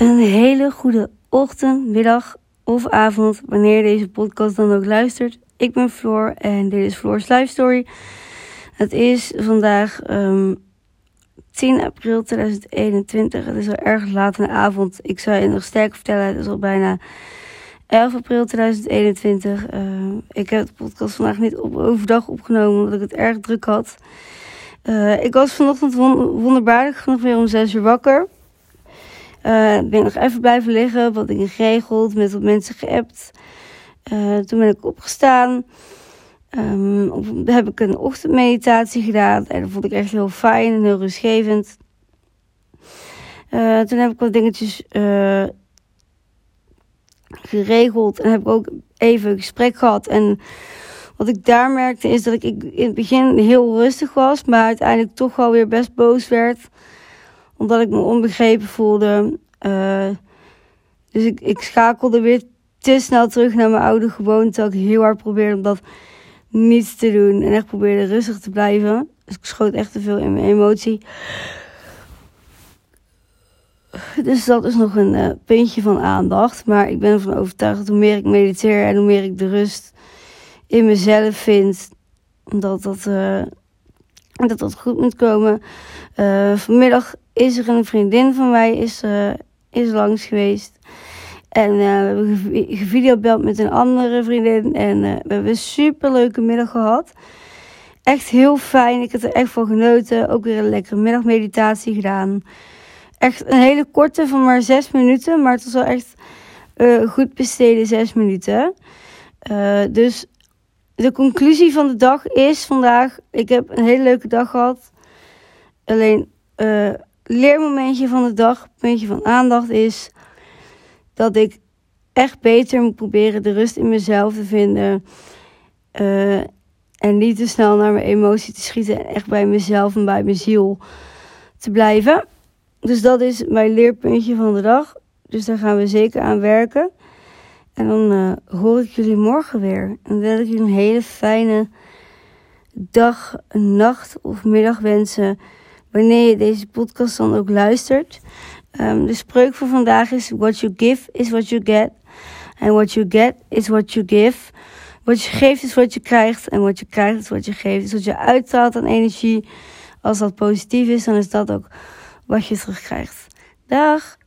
Een hele goede ochtend, middag of avond, wanneer deze podcast dan ook luistert. Ik ben Floor en dit is Floor's Life Story. Het is vandaag um, 10 april 2021. Het is al erg laat in de avond. Ik zou je nog sterk vertellen, het is al bijna 11 april 2021. Uh, ik heb de podcast vandaag niet op overdag opgenomen omdat ik het erg druk had. Uh, ik was vanochtend wonderbaarlijk genoeg weer om 6 uur wakker. Uh, ben nog even blijven liggen, wat dingen geregeld, met wat mensen geappt. Uh, toen ben ik opgestaan. Um, heb ik een ochtendmeditatie gedaan. En dat vond ik echt heel fijn en heel rustgevend. Uh, toen heb ik wat dingetjes geregeld. En heb ik ook even een gesprek gehad. En wat ik daar merkte is dat ik in het begin heel rustig was. Maar uiteindelijk toch wel weer best boos werd omdat ik me onbegrepen voelde. Uh, dus ik, ik schakelde weer te snel terug naar mijn oude gewoonte. Terwijl ik heel hard probeerde om dat niet te doen. En echt probeerde rustig te blijven. Dus ik schoot echt te veel in mijn emotie. Dus dat is nog een uh, puntje van aandacht. Maar ik ben ervan overtuigd dat hoe meer ik mediteer en hoe meer ik de rust in mezelf vind, dat dat, uh, dat, dat goed moet komen. Vanmiddag is er een vriendin van mij is, is langs geweest. En uh, we hebben gevideobeld met een andere vriendin. En uh, we hebben een super leuke middag gehad. Echt heel fijn. Ik heb er echt van genoten. Ook weer een lekkere middagmeditatie gedaan. Echt een hele korte van maar zes minuten. Maar het was wel echt goed besteden zes minuten. dus de conclusie van de dag is vandaag. Ik heb een hele leuke dag gehad. Alleen leermomentje van de dag, puntje van aandacht is dat ik echt beter moet proberen de rust in mezelf te vinden. Uh, en niet te snel naar mijn emotie te schieten en echt bij mezelf en bij mijn ziel te blijven. Dus dat is mijn leerpuntje van de dag. Dus daar gaan we zeker aan werken. En dan uh, hoor ik jullie morgen weer. En wil ik jullie een hele fijne dag, nacht of middag wensen wanneer je deze podcast dan ook luistert. Um, de spreuk voor vandaag is: What you give is what you get. And what you get is what you give. Wat je geeft is wat je krijgt. En wat je krijgt is wat je geeft. Dus wat je uitstraalt aan energie, als dat positief is, dan is dat ook wat je terugkrijgt. Dag!